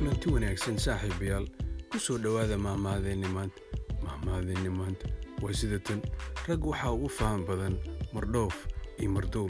kulanti wanaagsan saaxiibayaal ku soo dhowaada mahmaadeenni maanta. Mahmaadeenni maanta. Waa sida tan rag waxaa ugu faham badan mardhoof iyo mardow